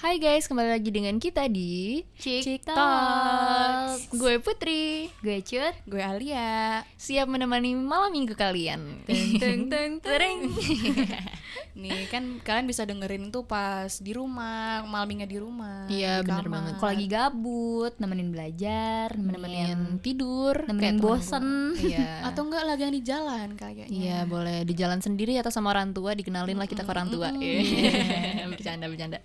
Hai guys, kembali lagi dengan kita di Chick Talks. Gue Putri, Gue Cut Gue Alia. siap menemani malam minggu kalian. Teng teng teng Nih kan kalian bisa dengerin tuh pas di rumah, malamnya di rumah. Iya, bener kamar. banget. Kalau lagi gabut, nemenin belajar, nemenin Nemenin tidur, nemenin bosen. Iya. Atau enggak lagi yang di jalan kayaknya. Iya boleh di jalan sendiri atau sama orang tua dikenalin lah kita ke orang tua. Iya. bercanda bercanda.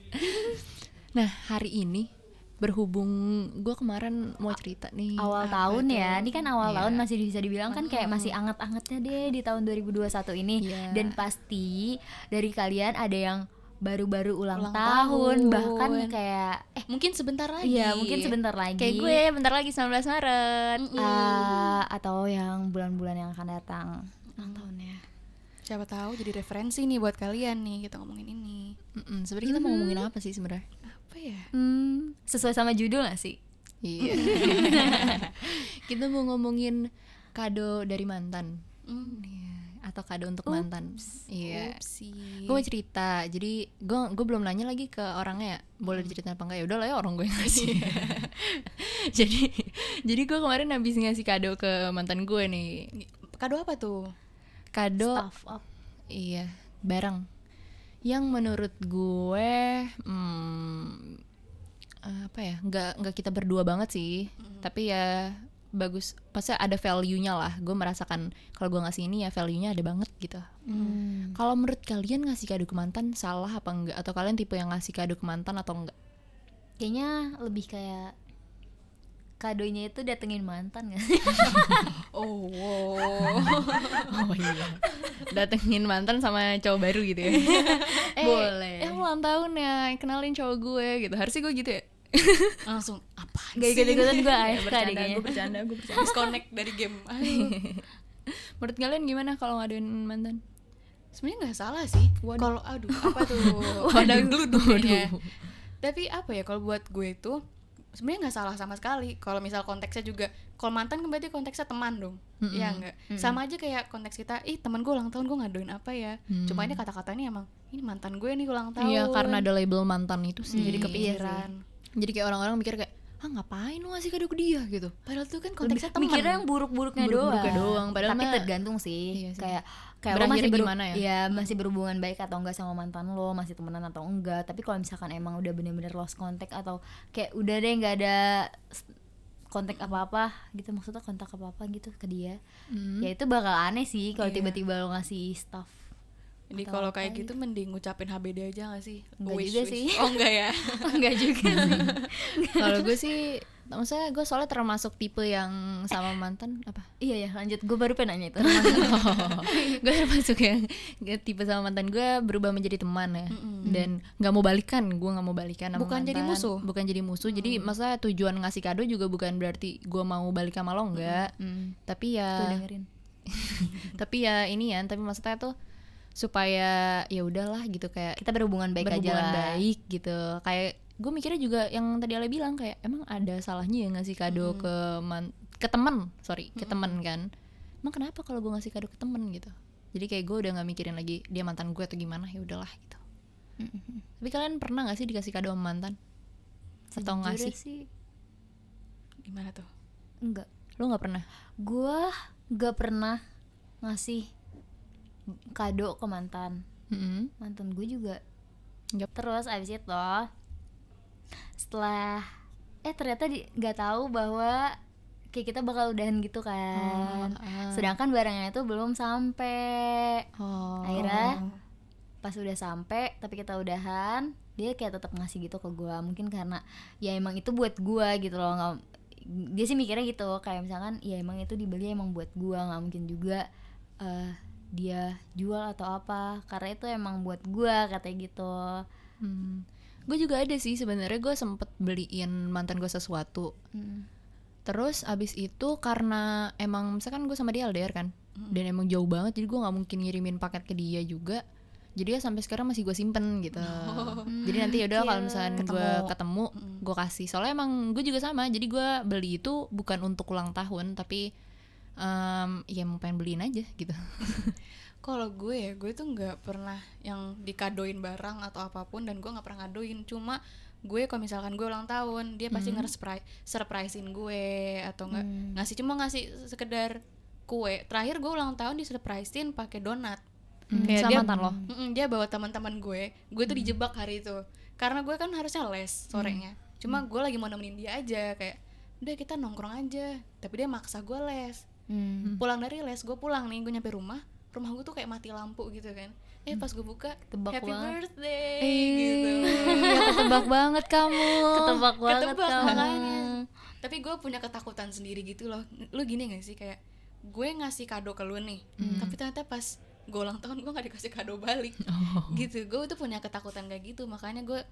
Nah hari ini berhubung gue kemarin mau cerita nih. awal tahun ya. Ini kan awal Iya. tahun masih bisa dibilang kan kayak masih anget-angetnya deh di tahun 2021 ini. Iya. Dan pasti dari kalian ada yang baru-baru ulang, Ulang tahun, tahun. bahkan kayak eh Mungkin sebentar lagi. iya mungkin sebentar lagi. Kayak gue bentar lagi 19 Maret. Eh, atau yang bulan-bulan yang akan datang. Ulang tahun ya. Siapa tahu jadi referensi nih buat kalian nih kita ngomongin ini. Mm-mm, Sebenarnya kita mau ngomongin apa sih sebenarnya? Apa ya? Hmm, sesuai sama judul gak sih? Iya. kita mau ngomongin kado dari mantan. Hmm. Iya, Atau kado untuk mantan. Iya. Upsi. gue mau cerita jadi gue gue belum nanya lagi ke orangnya ya boleh diceritain apa enggak ya udah lah ya orang gue yang ngasih jadi jadi gue kemarin habis ngasih kado ke mantan gue nih Kado apa tuh? kado Stuff up. iya barang yang menurut gue hmm, apa ya nggak nggak kita berdua banget sih tapi ya bagus pasti ada value-nya lah gue merasakan kalau gue ngasih ini ya value-nya ada banget gitu Hmm. Kalau menurut kalian ngasih kado ke mantan salah apa enggak? Atau kalian tipe yang ngasih kado ke mantan atau enggak? Kayaknya lebih kayak kadonya itu datengin mantan gak sih? Oh, Oh iya. Datengin mantan sama cowok baru gitu ya. eh, Boleh. Eh ulang tahun ya, kenalin cowok gue gitu. Harusnya gue gitu ya. langsung apa Gak ikut-ikutan gue AFK deh bercanda, kayaknya gue bercanda, gue bercanda. disconnect dari game. Menurut kalian gimana kalau ngaduin mantan? Sebenarnya nggak salah sih. Kalau aduh apa tuh? Waduh. Dulu tuh. Tapi apa ya kalau buat gue itu sebenarnya nggak salah sama sekali. Kalau misal konteksnya juga kalau mantan kan berarti konteksnya teman dong. Iya enggak? Sama aja kayak konteks kita, ih teman gue ulang tahun gue ngaduin apa ya? Cuma ini kata-katanya emang ini mantan gue nih ulang tahun. Iya, karena ada label mantan itu sih. jadi Jadi kepikiran. jadi kayak orang-orang mikir kayak, "Ah, ngapain lu ngasih kado ke dia?" gitu. Padahal tuh kan konteksnya teman. Mikirnya yang buruk-buruknya doang. Buruk-buruknya doang, padahal Tapi mah- tergantung sih. Iya sih. Kayak kayak lo masih gimana ya? Iya, masih berhubungan baik atau enggak sama mantan lo, masih temenan atau enggak. Tapi kalau misalkan emang udah bener-bener lost contact atau kayak udah deh nggak ada kontak apa-apa gitu maksudnya kontak apa-apa gitu ke dia. Hmm. Ya itu bakal aneh sih kalau Iya. tiba-tiba lo ngasih stuff. Jadi kalau kayak gitu mending ngucapin HBD aja gak sih? Enggak juga sih. Oh enggak ya? enggak juga sih. kalau gue sih maksudnya gue soalnya termasuk tipe yang sama mantan apa iya ya, lanjut. Gue baru pengen nanya itu. gue termasuk yang tipe sama mantan gue berubah menjadi teman ya dan nggak mau balikan gue nggak mau balikan sama Bukan jadi mantan. musuh? bukan jadi musuh jadi maksudnya tujuan ngasih kado juga bukan berarti gue mau balik sama lo enggak Hmm. tapi Tuh ya dengerin. tapi ya ini ya tapi maksudnya tuh supaya ya udahlah gitu kayak Kita berhubungan baik aja berhubungan lah. baik gitu. Kayak gue mikirnya juga yang tadi Ale bilang kayak emang ada salahnya ya ngasih kado ke man ke teman sorry ke teman kan. Emang kenapa kalau gue ngasih kado ke temen gitu? Jadi kayak gue udah nggak mikirin lagi dia mantan gue atau gimana ya udahlah gitu. Tapi kalian pernah nggak sih dikasih kado sama mantan? Atau Sejujurnya ngasih? sih. Gimana tuh? enggak. lo nggak pernah? Gua gak pernah ngasih kado ke mantan. Mm-mm. Mantan gue juga. Yap. Terus abis itu setelah eh ternyata di, gak tahu bahwa kayak kita bakal udahan gitu kan. ah. Sedangkan barangnya itu belum sampai. oh Akhirnya pas udah sampai tapi kita udahan dia kayak tetap ngasih gitu ke gua mungkin karena ya emang itu buat gua gitu loh nggak dia sih mikirnya gitu kayak misalkan ya emang itu dibeli emang buat gua nggak mungkin juga eh dia jual atau apa karena itu emang buat gua katanya gitu. Hmm. gue juga ada sih sebenarnya gue sempet beliin mantan gue sesuatu. Hmm. Terus abis itu karena emang misalkan gue sama dia LDR kan Dan emang jauh banget jadi gue nggak mungkin ngirimin paket ke dia juga Jadi ya sampai sekarang masih gue simpen gitu. Jadi nanti yaudah kalau misalnya gue ketemu. gue kasih. Soalnya emang gue juga sama jadi gue beli itu bukan untuk ulang tahun Tapi em, ya mau pengen beliin aja gitu. Kalau gue ya gue tuh nggak pernah yang dikadoin barang atau apa pun dan gue nggak pernah ngadoin. Cuma gue kalau misalkan gue ulang tahun dia pasti Hmm. nge-surprise surprisein gue atau nggak Hmm. ngasih cuma ngasih sekedar kue. Terakhir gue ulang tahun disurprisein pakai donat. Hmm, Kayak sama dia- mantan lo? Mm-mm, dia bawa teman-teman gue. Gue tuh dijebak hari itu. Karena gue kan harusnya les sorenya. Cuma gue lagi mau nemenin dia aja kayak udah kita nongkrong aja. Tapi dia maksa gue les Hmm. pulang dari les gue pulang nih gue nyampe rumah rumah gue tuh kayak mati lampu gitu kan. Eh pas gue buka Ketebak happy banget. birthday Eh, gitu. ya ketebak banget kamu. Ketebak banget Ketebak kamu. makanya. tapi gue punya ketakutan sendiri gitu loh. Lu gini gak sih kayak gue ngasih kado ke lu nih tapi ternyata pas gue ulang tahun gue gak dikasih kado balik. Gitu gue tuh punya ketakutan kayak gitu. Makanya gue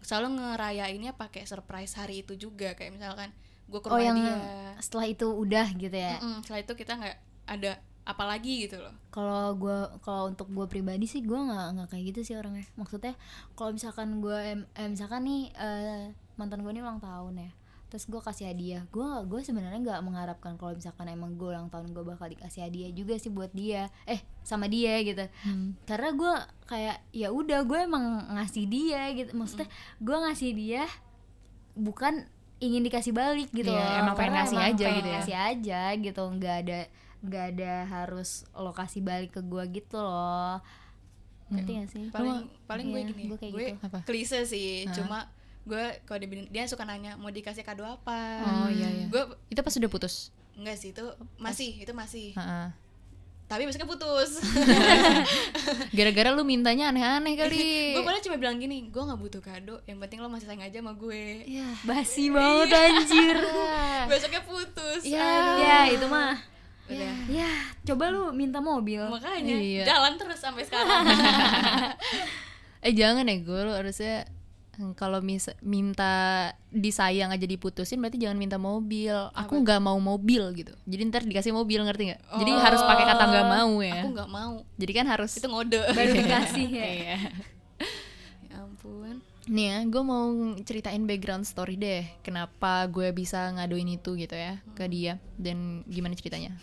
selalu ngerayainnya pakai surprise hari itu juga. Kayak misalkan gue ke Oh rumah yang dia setelah itu udah gitu ya. Mm-mm, setelah itu kita nggak ada apa lagi gitu loh Kalau gua kalau untuk gue pribadi sih gua nggak nggak kayak gitu sih orangnya. Maksudnya kalau misalkan gue eh, misalkan nih eh, mantan gue nih ulang tahun ya. Terus gue kasih hadiah, gue gue sebenarnya nggak mengharapkan kalau misalkan emang gue ulang tahun gue bakal dikasih hadiah juga sih buat dia, eh sama dia gitu. Karena gue kayak ya udah gue emang ngasih dia gitu, maksudnya gue ngasih dia bukan ingin dikasih balik gitu Iya, loh. emang pengen ngasih aja pengen gitu ya. ngasih aja gitu nggak ada nggak ada harus lo kasih balik ke gue gitu loh ngerti gak sih paling paling gue Iya, gini gue kayak gue gitu. Apa? klise sih cuma gue kalau dia, dia suka nanya mau dikasih kado apa oh iya iya gue itu pas udah putus enggak sih itu masih itu masih Ha-ha. Tapi besoknya putus. Gara-gara lu mintanya aneh-aneh kali. Gue padahal cuma bilang gini gue nggak butuh kado yang penting lo masih sayang aja sama gue. Iya. basi banget anjir. Besoknya putus. Ya. Aduh. ya itu mah. Udah. Ya coba lu minta mobil. Makanya Iya. jalan terus sampai sekarang. Eh jangan ya gue lu harusnya kalau mis minta disayang aja diputusin berarti jangan minta mobil. Aku nggak mau mobil gitu. Jadi ntar dikasih mobil ngerti nggak? Jadi harus pakai kata nggak mau ya. aku nggak mau. Jadi kan harus itu ngode. Baru dikasih ya. Iya. ya ampun. Nih ya, gue mau ceritain background story deh. Kenapa gue bisa ngaduin itu gitu ya ke dia. Dan gimana ceritanya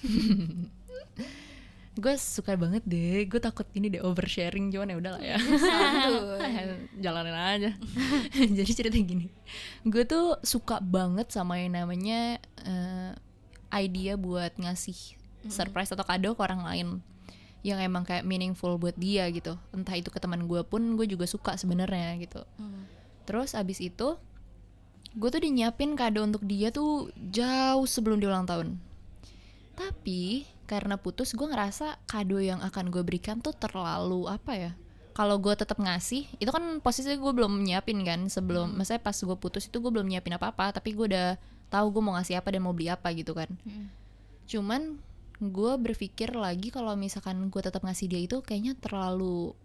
Gue suka banget deh, gue takut ini deh oversharing. Cuman ya udahlah ya. Jalanin aja. Jadi cerita gini. Gue tuh suka banget sama yang namanya eh, Idea buat ngasih surprise atau kado ke orang lain yang emang kayak meaningful buat dia gitu. Entah itu ke teman gue pun gue juga suka sebenarnya gitu. Hmm. Terus abis itu gue tuh dinyiapin kado untuk dia tuh jauh sebelum dia ulang tahun. Tapi karena putus gue ngerasa kado yang akan gue berikan tuh terlalu apa ya? Kalau gue tetap ngasih, itu kan posisinya gue belum nyiapin kan sebelum, maksudnya pas gue putus itu gue belum nyiapin apa-apa, tapi gue udah tahu gue mau ngasih apa dan mau beli apa gitu kan. Cuman gue berpikir lagi kalau misalkan gue tetap ngasih dia itu kayaknya terlalu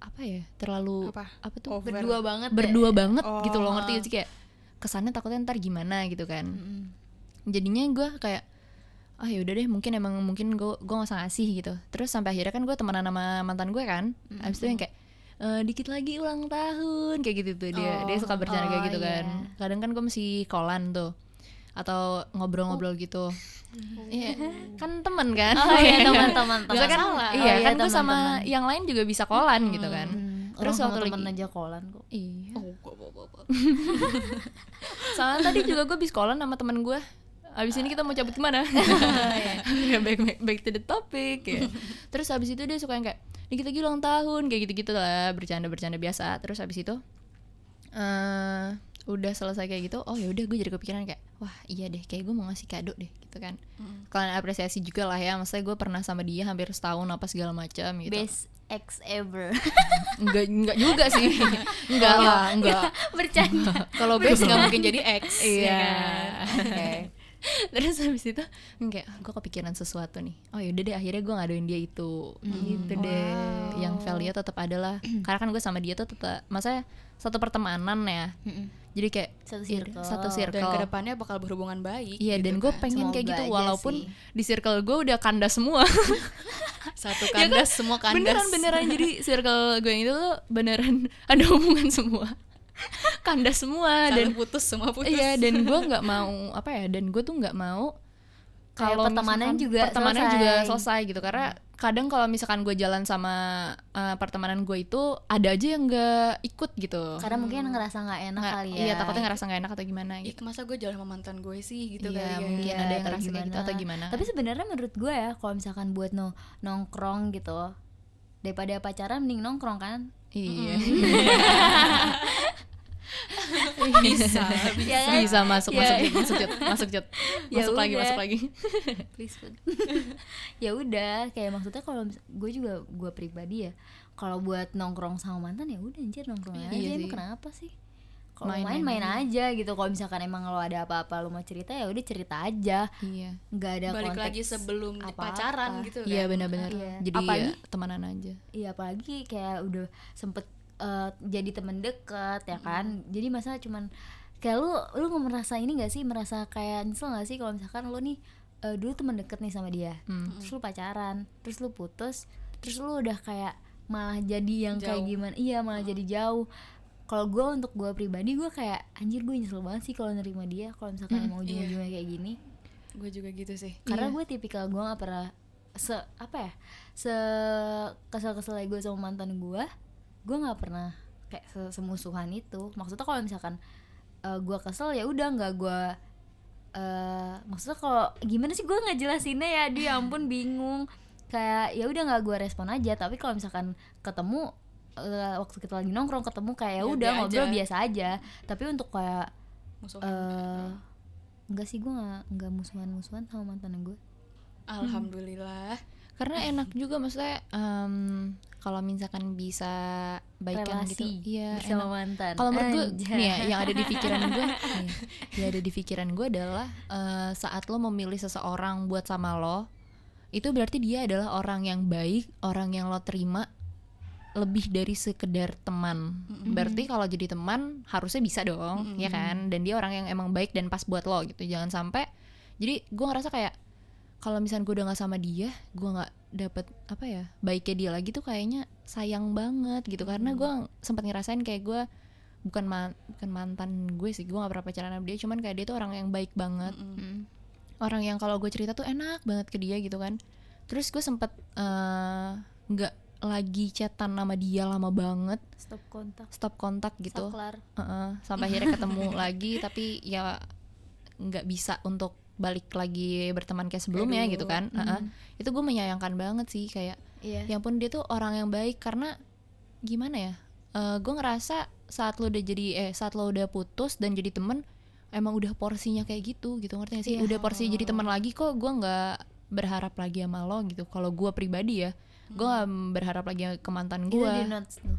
apa ya? Terlalu Apa? apa tuh? Over. berdua banget ya. berdua banget Oh. gitu loh ngerti gak sih kayak kesannya takutnya ntar gimana gitu kan jadinya gue kayak ah ya udah deh mungkin emang mungkin gue gue gak usah ngasih gitu. Terus sampai akhirnya kan gue temenan sama mantan gue kan. Abis itu yang kayak "Eh, dikit lagi ulang tahun kayak gitu tuh. Dia dia suka bercanda kayak Oh, gitu kan. kadang kan gue mesti kolan tuh atau ngobrol-ngobrol gitu. Iya, kan temen kan. Oh iya teman-teman bisa kan salah. iya Oh, iya, kan gue sama yang lain juga bisa kolan gitu kan. Terus terus waktu teman lagi aja kolan kok. Iya. Oh gua. Soalnya tadi juga gue bis kolan sama temen gue Abis ini kita mau cabut ke mana? Ya, back, back, back to the topic ya. Terus abis itu dia suka yang kayak Dikit lagi ulang tahun Kayak gitu-gitu lah Bercanda-bercanda biasa. Terus abis itu eh Udah selesai kayak gitu Oh ya udah gue jadi kepikiran kayak Wah iya deh Kayak gue mau ngasih kado deh Gitu kan. Kalian apresiasi juga lah ya Maksudnya gue pernah sama dia Hampir setahun apa segala macam gitu. Best ex ever. Enggak, enggak juga sih. Enggak lah Enggak bercanda. Kalau base nggak mungkin jadi X ya Iya. kan? Terus habis itu kayak gue kepikiran sesuatu nih. Oh yaudah deh akhirnya gue ngaduin dia itu. Gitu deh. Yang value tetap ada lah. Karena kan gue sama dia tuh tetap masa satu pertemanan ya. Jadi kayak Satu iya, circle. satu dan circle. ke depannya bakal berhubungan baik Iya gitu dan gue kan. pengen kayak Semoga gitu aja walaupun sih. di circle gue udah kandas semua. satu kandas semua kandas beneran beneran jadi circle gue yang itu tuh beneran ada hubungan semua. kandas semua dan dan putus semua putus. Iya dan gue nggak mau apa ya dan gue tuh nggak mau kalau pertemanan misalkan juga pertemanan selesai. juga selesai gitu. Karena kadang kalau misalkan gue jalan sama eh, pertemanan gue itu ada aja yang nggak ikut gitu. Karena mungkin ngerasa nggak enak Nggak- kali ya. iya takutnya ngerasa nggak enak atau gimana Ih, gitu. masa gue jalan sama mantan gue sih gitu Iya, kali ya? mungkin Iya, ada yang ngerasa kayak gitu atau gimana? tapi sebenarnya menurut gue ya kalau misalkan buat no nongkrong gitu daripada pacaran mending nongkrong kan? Iya bisa Ya kan? bisa masuk Ya. masuk masuk Jut, masuk Jut. Ya masuk lagi udah. masuk lagi. Please ya udah kayak maksudnya kalau gue juga gue pribadi ya kalau buat nongkrong sama mantan ya udah anjir nongkrong aja. Iya emang kenapa sih? Kalau Main-main main main aja. gitu. Kalau misalkan emang lo ada apa-apa lo mau cerita ya udah cerita aja. Iya. Nggak ada balik konteks lagi sebelum apa-apa. pacaran gitu kan? iya benar-benar. Iya. jadi Apalagi- ya, temanan aja. Iya apalagi kayak udah sempet eh, jadi temen deket ya kan? Jadi masa cuman kayak lu lu merasa ini gak sih? Merasa kayak nyesel gak sih kalau misalkan lu nih eh, dulu temen deket nih sama dia. Hmm. terus lu pacaran terus lu putus terus lu udah kayak malah jadi yang kayak Jauh. gimana iya malah jadi jauh. Kalau gue untuk gue pribadi gue kayak anjir gue nyesel banget sih kalau nerima dia kalau misalkan Mm, emang ujung-ujungnya kayak gini. Gue juga gitu sih. Karena Iya. gue tipikal gue gak pernah se apa ya se kesel kesel gue sama mantan gue gue nggak pernah kayak se- semusuhan itu. Maksudnya kalau misalkan uh, gue kesel ya udah nggak gue eh maksudnya kalau gimana sih gue nggak jelasinnya ya? Dia ampun bingung. Kayak ya udah nggak gue respon aja. Tapi kalau misalkan ketemu eh, waktu kita lagi nongkrong ketemu kayak ya Ya, udah ngobrol aja. biasa aja. Tapi untuk kayak musuh eh enggak sih gue nggak nggak musuhan-musuhan sama mantan gue alhamdulillah karena enak juga maksudnya em, kalau misalkan bisa baikan gitu relasi iya bersama enak. mantan kalau menurut gue nih ya yang ada di pikiran gue nih, yang ada di pikiran gue adalah eh, saat lo memilih seseorang buat sama lo itu berarti dia adalah orang yang baik orang yang lo terima lebih dari sekedar teman. Berarti kalau jadi teman harusnya bisa dong ya kan? Dan dia orang yang emang baik dan pas buat lo gitu. Jangan sampai jadi gue ngerasa kayak kalau misalnya gue udah nggak sama dia gue nggak dapet apa ya baiknya dia lagi tuh kayaknya sayang banget gitu. Karena gue sempat ngerasain kayak gue bukan man- bukan mantan gue sih gue gak pernah pacaran sama dia cuman kayak dia tuh orang yang baik banget. Mm. orang yang kalau gue cerita tuh enak banget ke dia gitu kan. Terus gue sempet eh, nggak lagi chatan sama dia lama banget. Stop kontak. Stop kontak gitu. Saklar. Heeh, sampai akhirnya ketemu lagi tapi ya nggak bisa untuk balik lagi berteman kayak sebelumnya dulu. gitu kan Heeh. itu gue menyayangkan banget sih kayak iya ya ampun dia tuh orang yang baik karena gimana ya gue ngerasa saat lo udah jadi eh saat lo udah putus dan jadi temen emang udah porsinya kayak gitu gitu ngerti gak sih Iya. udah porsi jadi teman lagi kok gue nggak berharap lagi sama lo gitu kalau gue pribadi ya gue nggak berharap lagi ke mantan itu gue di notes tuh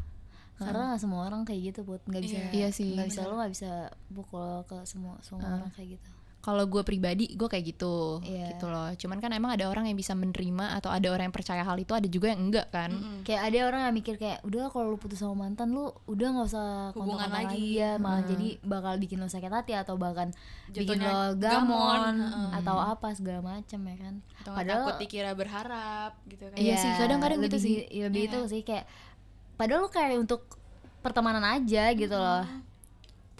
karena nggak semua orang kayak gitu buat nggak bisa Iya. Iya sih. nggak bisa lo nggak bisa pukul ke semua semua Ah. orang kayak gitu kalau gue pribadi gue kayak gitu Iya. gitu loh. Cuman kan emang ada orang yang bisa menerima atau ada orang yang percaya hal itu ada juga yang enggak kan. Kayak ada orang yang mikir kayak udah kalau lu putus sama mantan lu udah nggak usah Hubungan kontak lagi. lagi. Ya malah jadi bakal bikin lo sakit hati atau bahkan bikin lo gamon, gamon heeh. atau apa segala macam ya kan? Atau nggak takut dikira berharap gitu kan. Iya sih, kadang-kadang gitu sih. iya, lebih Iya itu sih kayak padahal lu kayak untuk pertemanan aja gitu loh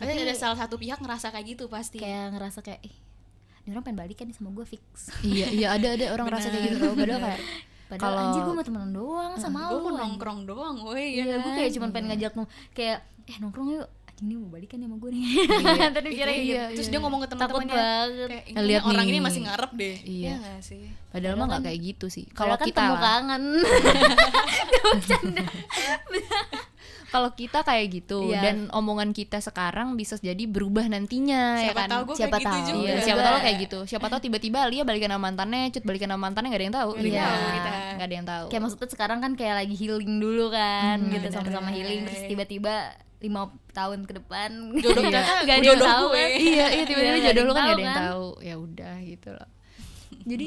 tapi ada salah satu pihak ngerasa kayak gitu pasti kayak ngerasa kayak ih ini orang pengen balikan nih sama gue fix iya iya ada ada orang rasa kayak gitu tau padahal kayak padahal Kalau- anjir gue mau temenan doang sama gue lu anjing. nongkrong doang woi Iya, ya gue kan? kayak cuman pengen ngajak lu kayak eh nongkrong yuk. Anjing ini mau balikan nih sama gue nih. Tadi Iya, mikirnya iya, gitu. terus iya. dia ngomong ke teman-temannya banget. kayak Eh, lihat orang nih. ini masih ngarep deh Iya. nggak sih padahal mah nggak kayak gitu sih kalau kan kita temu kangen. kalau kita kayak gitu Iya. dan omongan kita sekarang bisa jadi berubah nantinya ya siapa kan tahu gue Siapa kayak gitu tahu. juga Iya, siapa tahu kayak gitu. Siapa tahu tiba-tiba Lia balikan sama mantannya, Cut balikan sama mantannya gak ada yang tahu. Nggak ada yang Iya. tahu kita. Nggak ada yang tahu. kayak maksudnya sekarang kan kayak lagi healing dulu kan Hmm, gitu sama-sama healing terus tiba-tiba lima tahun ke depan Jodoh Iya. ternyata Gak ada yang jodoh tahu gue kan. iya, iya tiba-tiba Iya, jodoh lu kan nggak gak ada ada yang yang tahu. Ya udah gitu loh. Jadi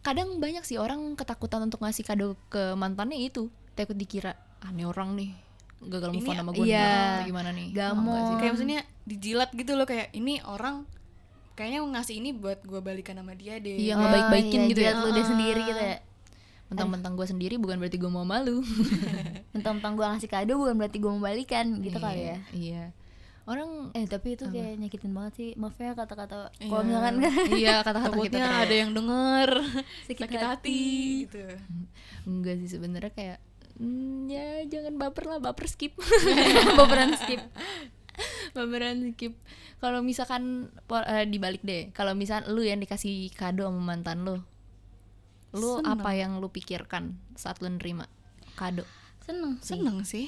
kadang banyak sih orang ketakutan untuk ngasih kado ke mantannya itu. Takut dikira aneh orang nih gagal move on sama gue iya. gimana nih Gamon. Oh, kayak maksudnya dijilat gitu loh kayak ini orang kayaknya ngasih ini buat gue balikan sama dia deh Iya, Oh, ngebaik-baikin iya, gitu ya. jilat lu udah sendiri gitu ya mentang-mentang gue sendiri bukan berarti gue mau malu mentang-mentang gue ngasih kado bukan berarti gue mau balikan gitu kali ya iya orang eh tapi itu kayak nyakitin banget sih maaf ya kata-kata Iya. kalau misalkan kan iya kata-kata kita terlalu- ada yang denger Sakit sakit, hati. hati. gitu enggak sih sebenarnya kayak mm, ya jangan baper lah baper skip. Beberan skip. Baperan skip. Kalau misalkan eh, dibalik deh. Kalau misal lu yang dikasih kado sama mantan lu lu Seneng. apa yang lu pikirkan saat lu nerima kado? Seneng sih seneng sih.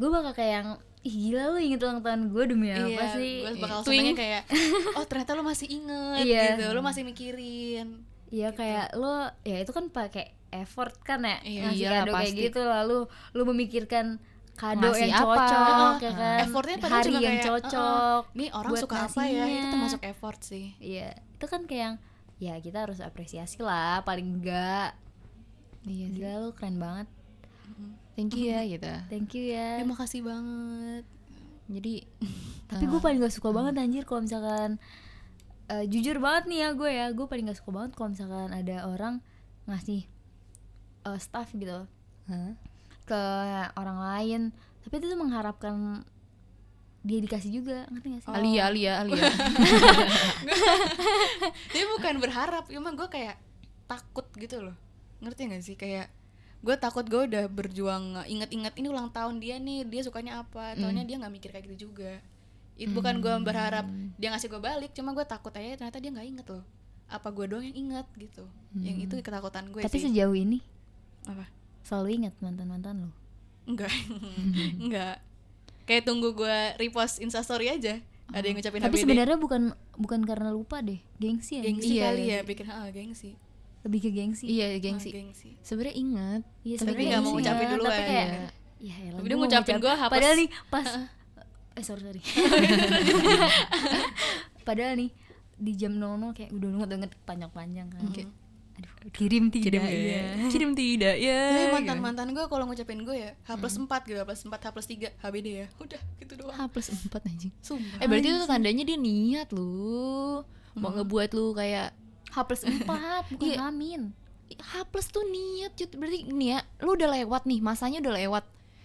Gue bakal kayak yang ih gila lu inget ulang tahun gue demi apa iya sih? gue bakal senengnya kayak oh ternyata lu masih inget Iya. gitu. Lu masih mikirin. Iya kayak lo ya itu kan pakai effort kan ya Iya, ngasih iyalah, kado kayak pasti. gitu lalu lu memikirkan kado Ngasih yang apa? cocok Heeh. ya kan? effortnya hari cuma yang kayak, cocok "Uh-uh, nih orang suka apa ya? itu ngasihnya." termasuk effort sih. Iya itu kan kayak yang ya kita harus apresiasi lah paling enggak iya sih. Gila lu keren banget. Thank you ya gitu. Thank you ya. Ya makasih banget. Jadi tapi gue paling gak suka banget anjir kalau misalkan eh, jujur banget nih ya gue ya gue paling gak suka banget kalau misalkan ada orang ngasih eh, staff gitu. Hah? ke orang lain. Tapi itu tuh mengharapkan dia dikasih juga ngerti gak sih? Alia Alia Alia. Dia bukan berharap cuma gue kayak takut gitu loh. Ngerti gak sih? Kayak gue takut gue udah berjuang inget-inget ini ulang tahun dia nih dia sukanya apa? Taunya dia nggak mikir kayak gitu juga. Itu bukan gue berharap dia ngasih gue balik cuma gue takut aja ternyata dia nggak inget loh. Apa gue doang yang inget gitu? Yang itu ketakutan gue tapi sih. sejauh ini apa? Selalu ingat mantan mantan lo. Enggak. Enggak. Kayak tunggu gue repost instastory aja. Ada yang ngucapin tapi sebenarnya bukan bukan karena lupa deh. Gengsi ya gengsi Iya, kali iya. ya bikin ah gengsi. Lebih ke gengsi. Iya Ah, gengsi. Gengsi sebenarnya ingat. Iya, Tapi nggak mau gengsi. ngucapin ya, duluan. tapi kayak Iya. ya elah, Tapi dia ngucapin ngucap- gua hapus. padahal nih pas eh sorry sorry. Padahal nih di jam 00 kayak udah nunggu banget panjang-panjang kan. Kayak aduh kirim tidak ya. Kirim tidak ya Tapi mantan mantan gue kalau ngucapin gue ya H plus empat gitu H plus empat H plus tiga HBD ya. Udah gitu doang. H plus 4 anjing. Sumpah. Eh berarti itu tandanya dia niat lu. Mau ngebuat lu kayak H plus 4 bukan Iya. amin. H plus tuh niat cut. Berarti nih ya Lu udah lewat nih Masanya udah lewat.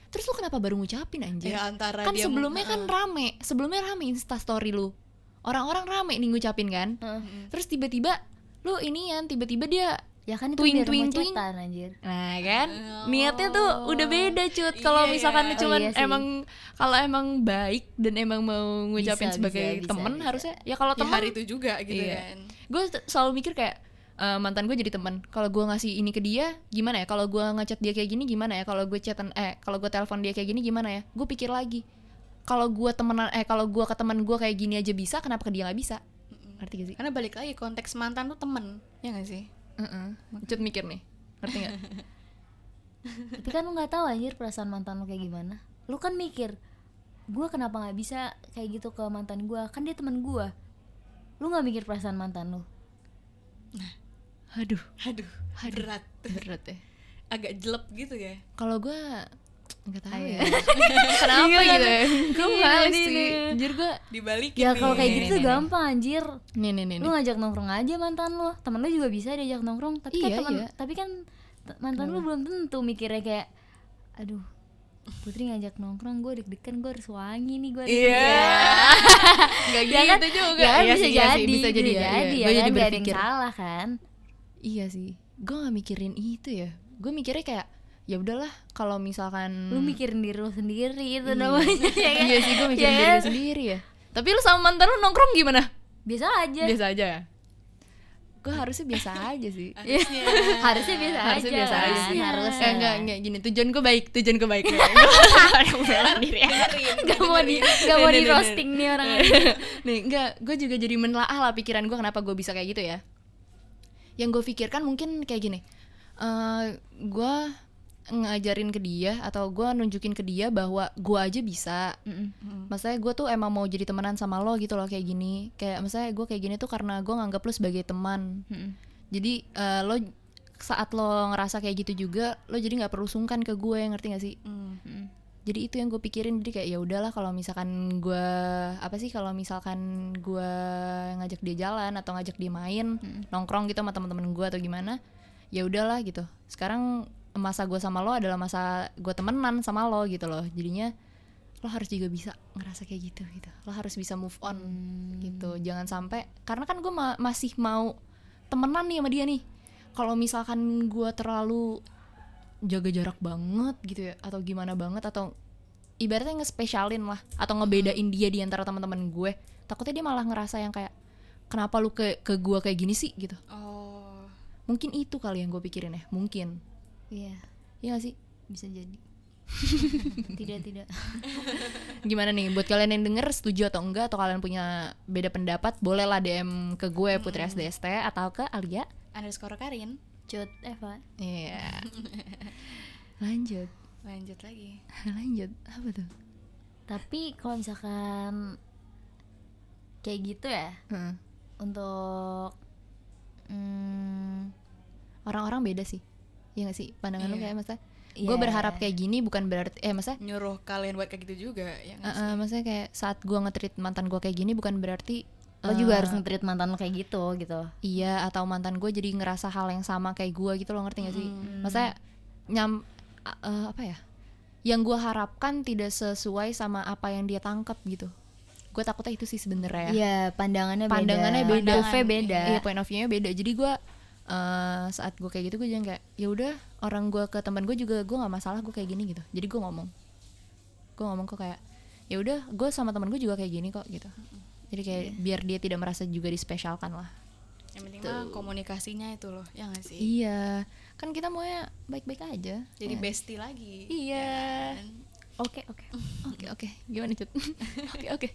Terus lu kenapa baru ngucapin anjir Ya antara Kan dia sebelumnya kan rame. Sebelumnya rame instastory lu. Orang-orang rame nih ngucapin kan. Terus tiba-tiba Lu ini kan Tiba-tiba dia ya kan itu Twing, twing, twing. cetan anjir. Nah kan? Niatnya tuh udah beda cut. Iya, kalau misalkan iya. cuman Oh, iya sih. emang kalau emang baik dan emang mau ngucapin Bisa, sebagai bisa, bisa, temen bisa. harusnya ya kalau Ya teman hari itu juga gitu Iya. kan. Gue selalu mikir kayak eh, mantan gue jadi teman kalau gue ngasih ini ke dia gimana ya? Kalau gue ngechat dia kayak gini gimana ya? Kalau gue chatan eh kalau gue telepon dia kayak gini gimana ya? Gue pikir lagi. Kalau gue temenan eh kalau gue ke teman gue kayak gini aja bisa kenapa ke dia nggak bisa ngerti gak sih? Karena balik lagi konteks mantan tuh temen Ya gak sih? Heeh. cut mikir nih ngerti nggak tapi kan lu nggak tahu anjir perasaan mantan lu kayak gimana. Lu kan mikir gue kenapa nggak bisa kayak gitu ke mantan gue kan dia teman gue lu nggak mikir perasaan mantan lu? Aduh. Aduh Berat. Berat ya. Agak jelek gitu ya. Kalau gue nggak tahu ya. Kenapa Iya, gitu ya? gue Iya, males sih. ini. Anjir gue Dibalikin ya nih. kalau kayak nih, gitu nih, nih. gampang anjir. Nih nih nih, lu nih. ngajak nongkrong aja mantan lu. Temen lu juga bisa diajak nongkrong tapi kan Iya, temen iya. tapi kan mantan lu belum tentu mikirnya kayak aduh Putri ngajak nongkrong gue deg-degan gue harus wangi nih gue Iya. nggak ya kan, gitu juga. Ya kan Iya bisa, sih, iya jadi, bisa jadi ya, jadi iya. ya Gua kan jadi gak ada yang berpikir. salah kan? Iya sih. Gue nggak mikirin itu ya. Gue mikirnya kayak ya udahlah kalau misalkan lu mikirin diri lu sendiri itu namanya ya kan? iya sih gue mikirin Ya diri kan? sendiri ya. Tapi lu sama mantan lu nongkrong gimana? Biasa aja. Biasa aja ya? Gue harusnya biasa aja sih. Harusnya. Harusnya biasa harusnya aja biasa aja. harusnya. Eh, enggak enggak gini tujuan gue baik tujuan gue baik. Gue bela diri. Ya gak mau di gak mau di roasting nih orang nih enggak gue juga jadi menelaah lah pikiran gue kenapa gue bisa kayak gitu ya. Yang gue pikirkan mungkin kayak gini. Eh gue ngajarin ke dia atau gue nunjukin ke dia bahwa gue aja bisa. Maksudnya gue tuh emang mau jadi temenan sama lo gitu loh kayak gini. Kayak maksudnya gue kayak gini tuh karena gue nganggap lo sebagai teman. Jadi eh, lo saat lo ngerasa kayak gitu juga Lo jadi nggak perlu sungkan ke gue ngerti gak sih? Hmm. Jadi itu yang gue pikirin. Jadi kayak ya udahlah kalau misalkan gue apa sih kalau misalkan gue ngajak dia jalan atau ngajak dia main nongkrong gitu sama teman-teman gue atau gimana ya udahlah gitu. Sekarang masa gue sama lo adalah masa gue temenan sama lo gitu loh. Jadinya lo harus juga bisa ngerasa kayak gitu gitu. Lo harus bisa move on gitu. Jangan sampai karena kan gue masih mau temenan nih sama dia nih. Kalau misalkan gue terlalu jaga jarak banget gitu ya atau gimana banget atau ibaratnya ngespesialin lah atau ngebedain dia di antara teman-teman gue takutnya dia malah ngerasa yang kayak kenapa lu ke ke gue kayak gini sih? gitu. Oh. Mungkin itu kali yang gue pikirin ya mungkin iya. Iya gak sih? Bisa jadi. Tidak tidak. Gimana nih buat kalian yang denger setuju atau enggak atau kalian punya beda pendapat bolehlah DM ke gue Putri SDST atau ke Alia. Underscore Karin. Cut Eva iya. Lanjut. Lanjut lagi. Lanjut. Apa tuh? Tapi kalau misalkan kayak gitu ya hmm. untuk hmm, orang-orang beda sih Iya gak sih? Pandangan lu Iya. kayak masa Iya. gue berharap kayak gini bukan berarti eh masa nyuruh kalian buat kayak gitu juga ya Uh, sih? uh, maksudnya kayak saat gue nge-treat mantan gue kayak gini bukan berarti lo juga uh, harus nge-treat mantan lo kayak gitu gitu. Iya atau mantan gue jadi ngerasa hal yang sama kayak gue gitu lo ngerti gak sih? Maksudnya nyam uh, uh, apa ya? Yang gue harapkan tidak sesuai sama apa yang dia tangkap gitu. Gue takutnya itu sih sebenarnya. Ya Iya pandangannya beda. Pandangannya beda. View beda. Iya point of view-nya beda. Jadi gue uh, saat gue kayak gitu gue jangan kayak ya udah orang gue ke teman gue juga gue nggak masalah gue kayak gini gitu. Jadi gue ngomong. Gue ngomong kok kayak ya udah gue sama teman gue juga kayak gini kok gitu. Jadi kayak biar dia tidak merasa juga dispesialkan lah. Yang penting mah komunikasinya itu loh ya nggak sih? Iya. Kan kita maunya baik-baik aja. Jadi Ya. bestie lagi iya. oke oke. Oke oke. Gimana cut? Oke oke.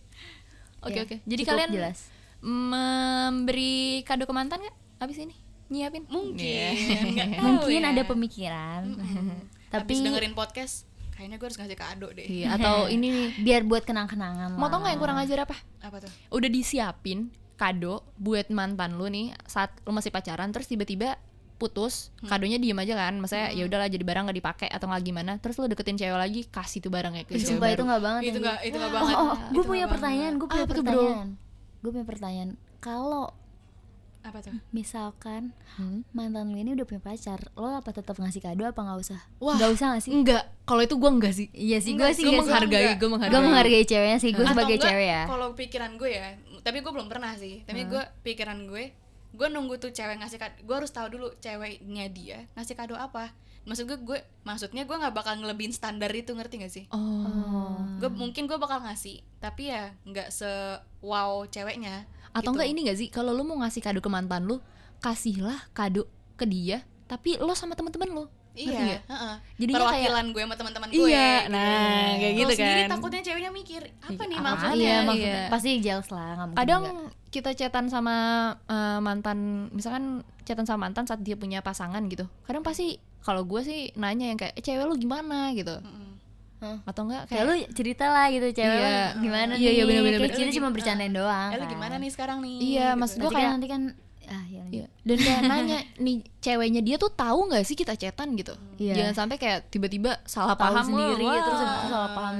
Oke Iya, oke. Jadi kalian jelas. memberi kado ke mantan nggak abis ini nyiapin? Mungkin. Iya. nggak tahu mungkin ya. ada pemikiran. Tapi tapi dengerin podcast kayaknya gue harus ngasih kado deh. Iya, atau ini nih biar buat kenang-kenangan mau tau nggak yang kurang ajar apa? Apa tuh? Udah disiapin kado buat mantan lu nih saat lu masih pacaran terus tiba-tiba putus kadonya diem aja kan? Maksudnya ya udahlah jadi barang nggak dipakai atau nggak gimana. Terus lu deketin cewek lagi kasih tuh barangnya ke cewek sumpah itu nggak banget itu nggak itu nggak oh, banget. oh, gue Itu punya pertanyaan gue punya bro? pertanyaan. Gue punya pertanyaan. Kalau. Apa tuh? Misalkan Hmm? mantan lu ini udah punya pacar lo apa tetap ngasih kado apa nggak usah? Wah. nggak usah nggak sih? enggak. Kalau itu gua enggak sih. Iya sih gue sih gue nggak sih. menghargai enggak. gue gue menghargai menghargai ceweknya sih gue sebagai enggak, cewek ya. kalau pikiran gue ya tapi gue belum pernah sih. Tapi gue pikiran gue gue nunggu tuh cewek ngasih kado gue harus tahu dulu ceweknya dia ngasih kado apa. Maksud gue gue maksudnya gue nggak bakal ngelebihin standar itu ngerti gak sih? Oh. Gue mungkin gue bakal ngasih tapi ya nggak se wow ceweknya atau gitu. enggak ini gak sih kalau lu mau ngasih kado ke mantan lu kasihlah kado ke dia tapi lo sama teman-teman lo iya heeh. Jadinya perwakilan gue sama teman-teman gue Iya, gitu. nah, kayak gitu sendiri kan. takutnya ceweknya mikir apa Iya, nih maksudnya iya Iya, maksudnya iya. pasti jelas lah kadang nggak. kita chatan sama eh, mantan misalkan chatan sama mantan saat dia punya pasangan gitu kadang pasti kalau gue sih nanya yang kayak "Eh, cewek lu gimana gitu Mm-mm. atau enggak kayak kayak lu cerita lah gitu cewek Iya. gimana Iya, nih iya, bener-bener, kayak bener. kita cuma gim- bercandain doang eh lu kan. gimana nih sekarang nih Iya, Gitu. maksud Nanti Gua kan kayak- nanti kan ah iya lanjut. Iya. dan kayak nanya nih ceweknya dia tuh tahu nggak sih kita chatan gitu Iya. jangan sampai kayak tiba-tiba salah tahu paham sendiri wah, terus salah paham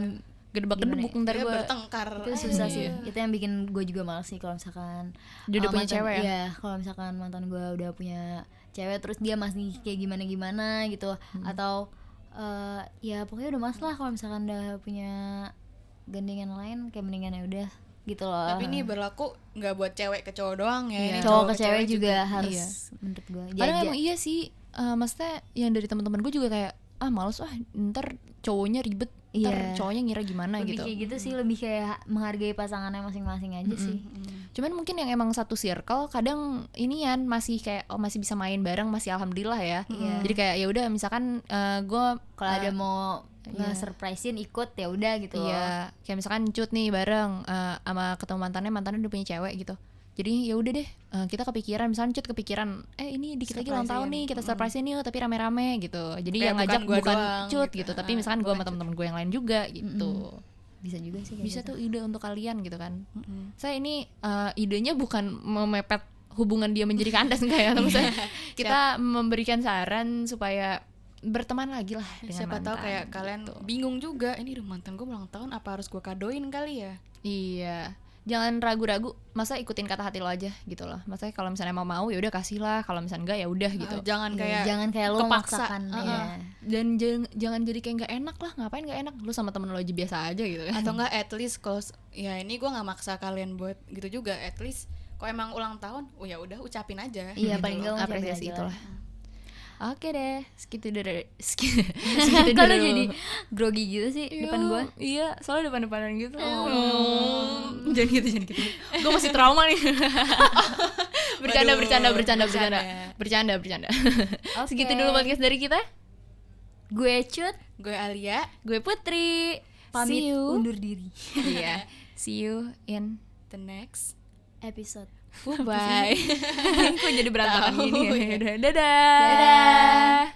gedebak gedebuk ya? ntar Dia gue bertengkar itu susah sih Iya. itu yang bikin gue juga males sih kalau misalkan Dia udah uh, punya mantan- cewek ya? iya kalau misalkan mantan gue udah punya cewek terus dia masih kayak gimana gimana gitu Hmm. atau eh, ya pokoknya udah mas lah kalau misalkan udah punya gandengan lain kayak mendingan ya udah gitu loh. Tapi ini berlaku nggak buat cewek ke cowok doang ya Iya. ini cowok ke cewek juga, harus Iya. menurut gue kadang emang iya sih eh, maksudnya yang dari teman-teman gue juga kayak ah males ah ntar cowoknya ribet Iya. cowoknya ngira gimana lebih gitu kayak gitu sih lebih kayak menghargai pasangannya masing-masing aja sih cuman mungkin yang emang satu circle kadang inian masih kayak oh masih bisa main bareng masih alhamdulillah ya Iya. jadi kayak ya udah misalkan gue kalau ada mau iya. nge-surprisein ikut ya udah gitu. Iya, kayak misalkan cut nih bareng eh, sama ketemu mantannya, mantannya udah punya cewek gitu. Jadi ya udah deh, eh, kita kepikiran, misalkan cut kepikiran, eh ini dikit lagi ulang tahun nih, kita surprisein yuk, tapi rame-rame gitu. Jadi Kayak yang ngajak bukan bukan, gua doang, cut gitu. gitu, tapi Ah, misalkan gue bukan sama Cut. temen-temen gue yang lain juga gitu. bisa juga sih kayak Bisa gitu. tuh ide untuk kalian gitu kan. Saya ini eh, idenya bukan memepet hubungan dia menjadi kandas enggak ya, tapi saya kita memberikan saran supaya berteman lagi lah dengan siapa tahu kayak kalian gitu. bingung juga ini udah mantan gue ulang tahun apa harus gue kadoin kali ya Iya. Jangan ragu-ragu masa ikutin kata hati lo aja gitu loh maksudnya kalau misalnya mau mau ya udah kasih lah kalau misalnya enggak ya udah gitu Uh, jangan Iya, kayak jangan kayak lo kepaksa. memaksakan Uh-uh. ya. dan jangan, jangan jadi kayak nggak enak lah ngapain nggak enak lu sama temen lo aja biasa aja gitu kan atau enggak at least kalau ya ini gue nggak maksa kalian buat gitu juga at least kalau emang ulang tahun oh ya udah ucapin aja Iya, gitu paling loh. nggak ngucapin apresiasi itulah lah. Oke deh segitu dari segitu, segitu Kalau jadi grogi gitu sih Iya, depan gua. iya soalnya depan-depanan gitu. Jangan gitu jangan gitu. Gue masih trauma nih. Bercanda Waduh, bercanda bercanda bercanda. bercanda. bercanda bercanda. Oke. segitu dulu podcast dari kita. Gue cut. Gue Alia. Gue Putri. Pamit undur diri. iya. See you in the next Episode. Bye. Kok jadi berantakan gini ya? Dadah. Dadah.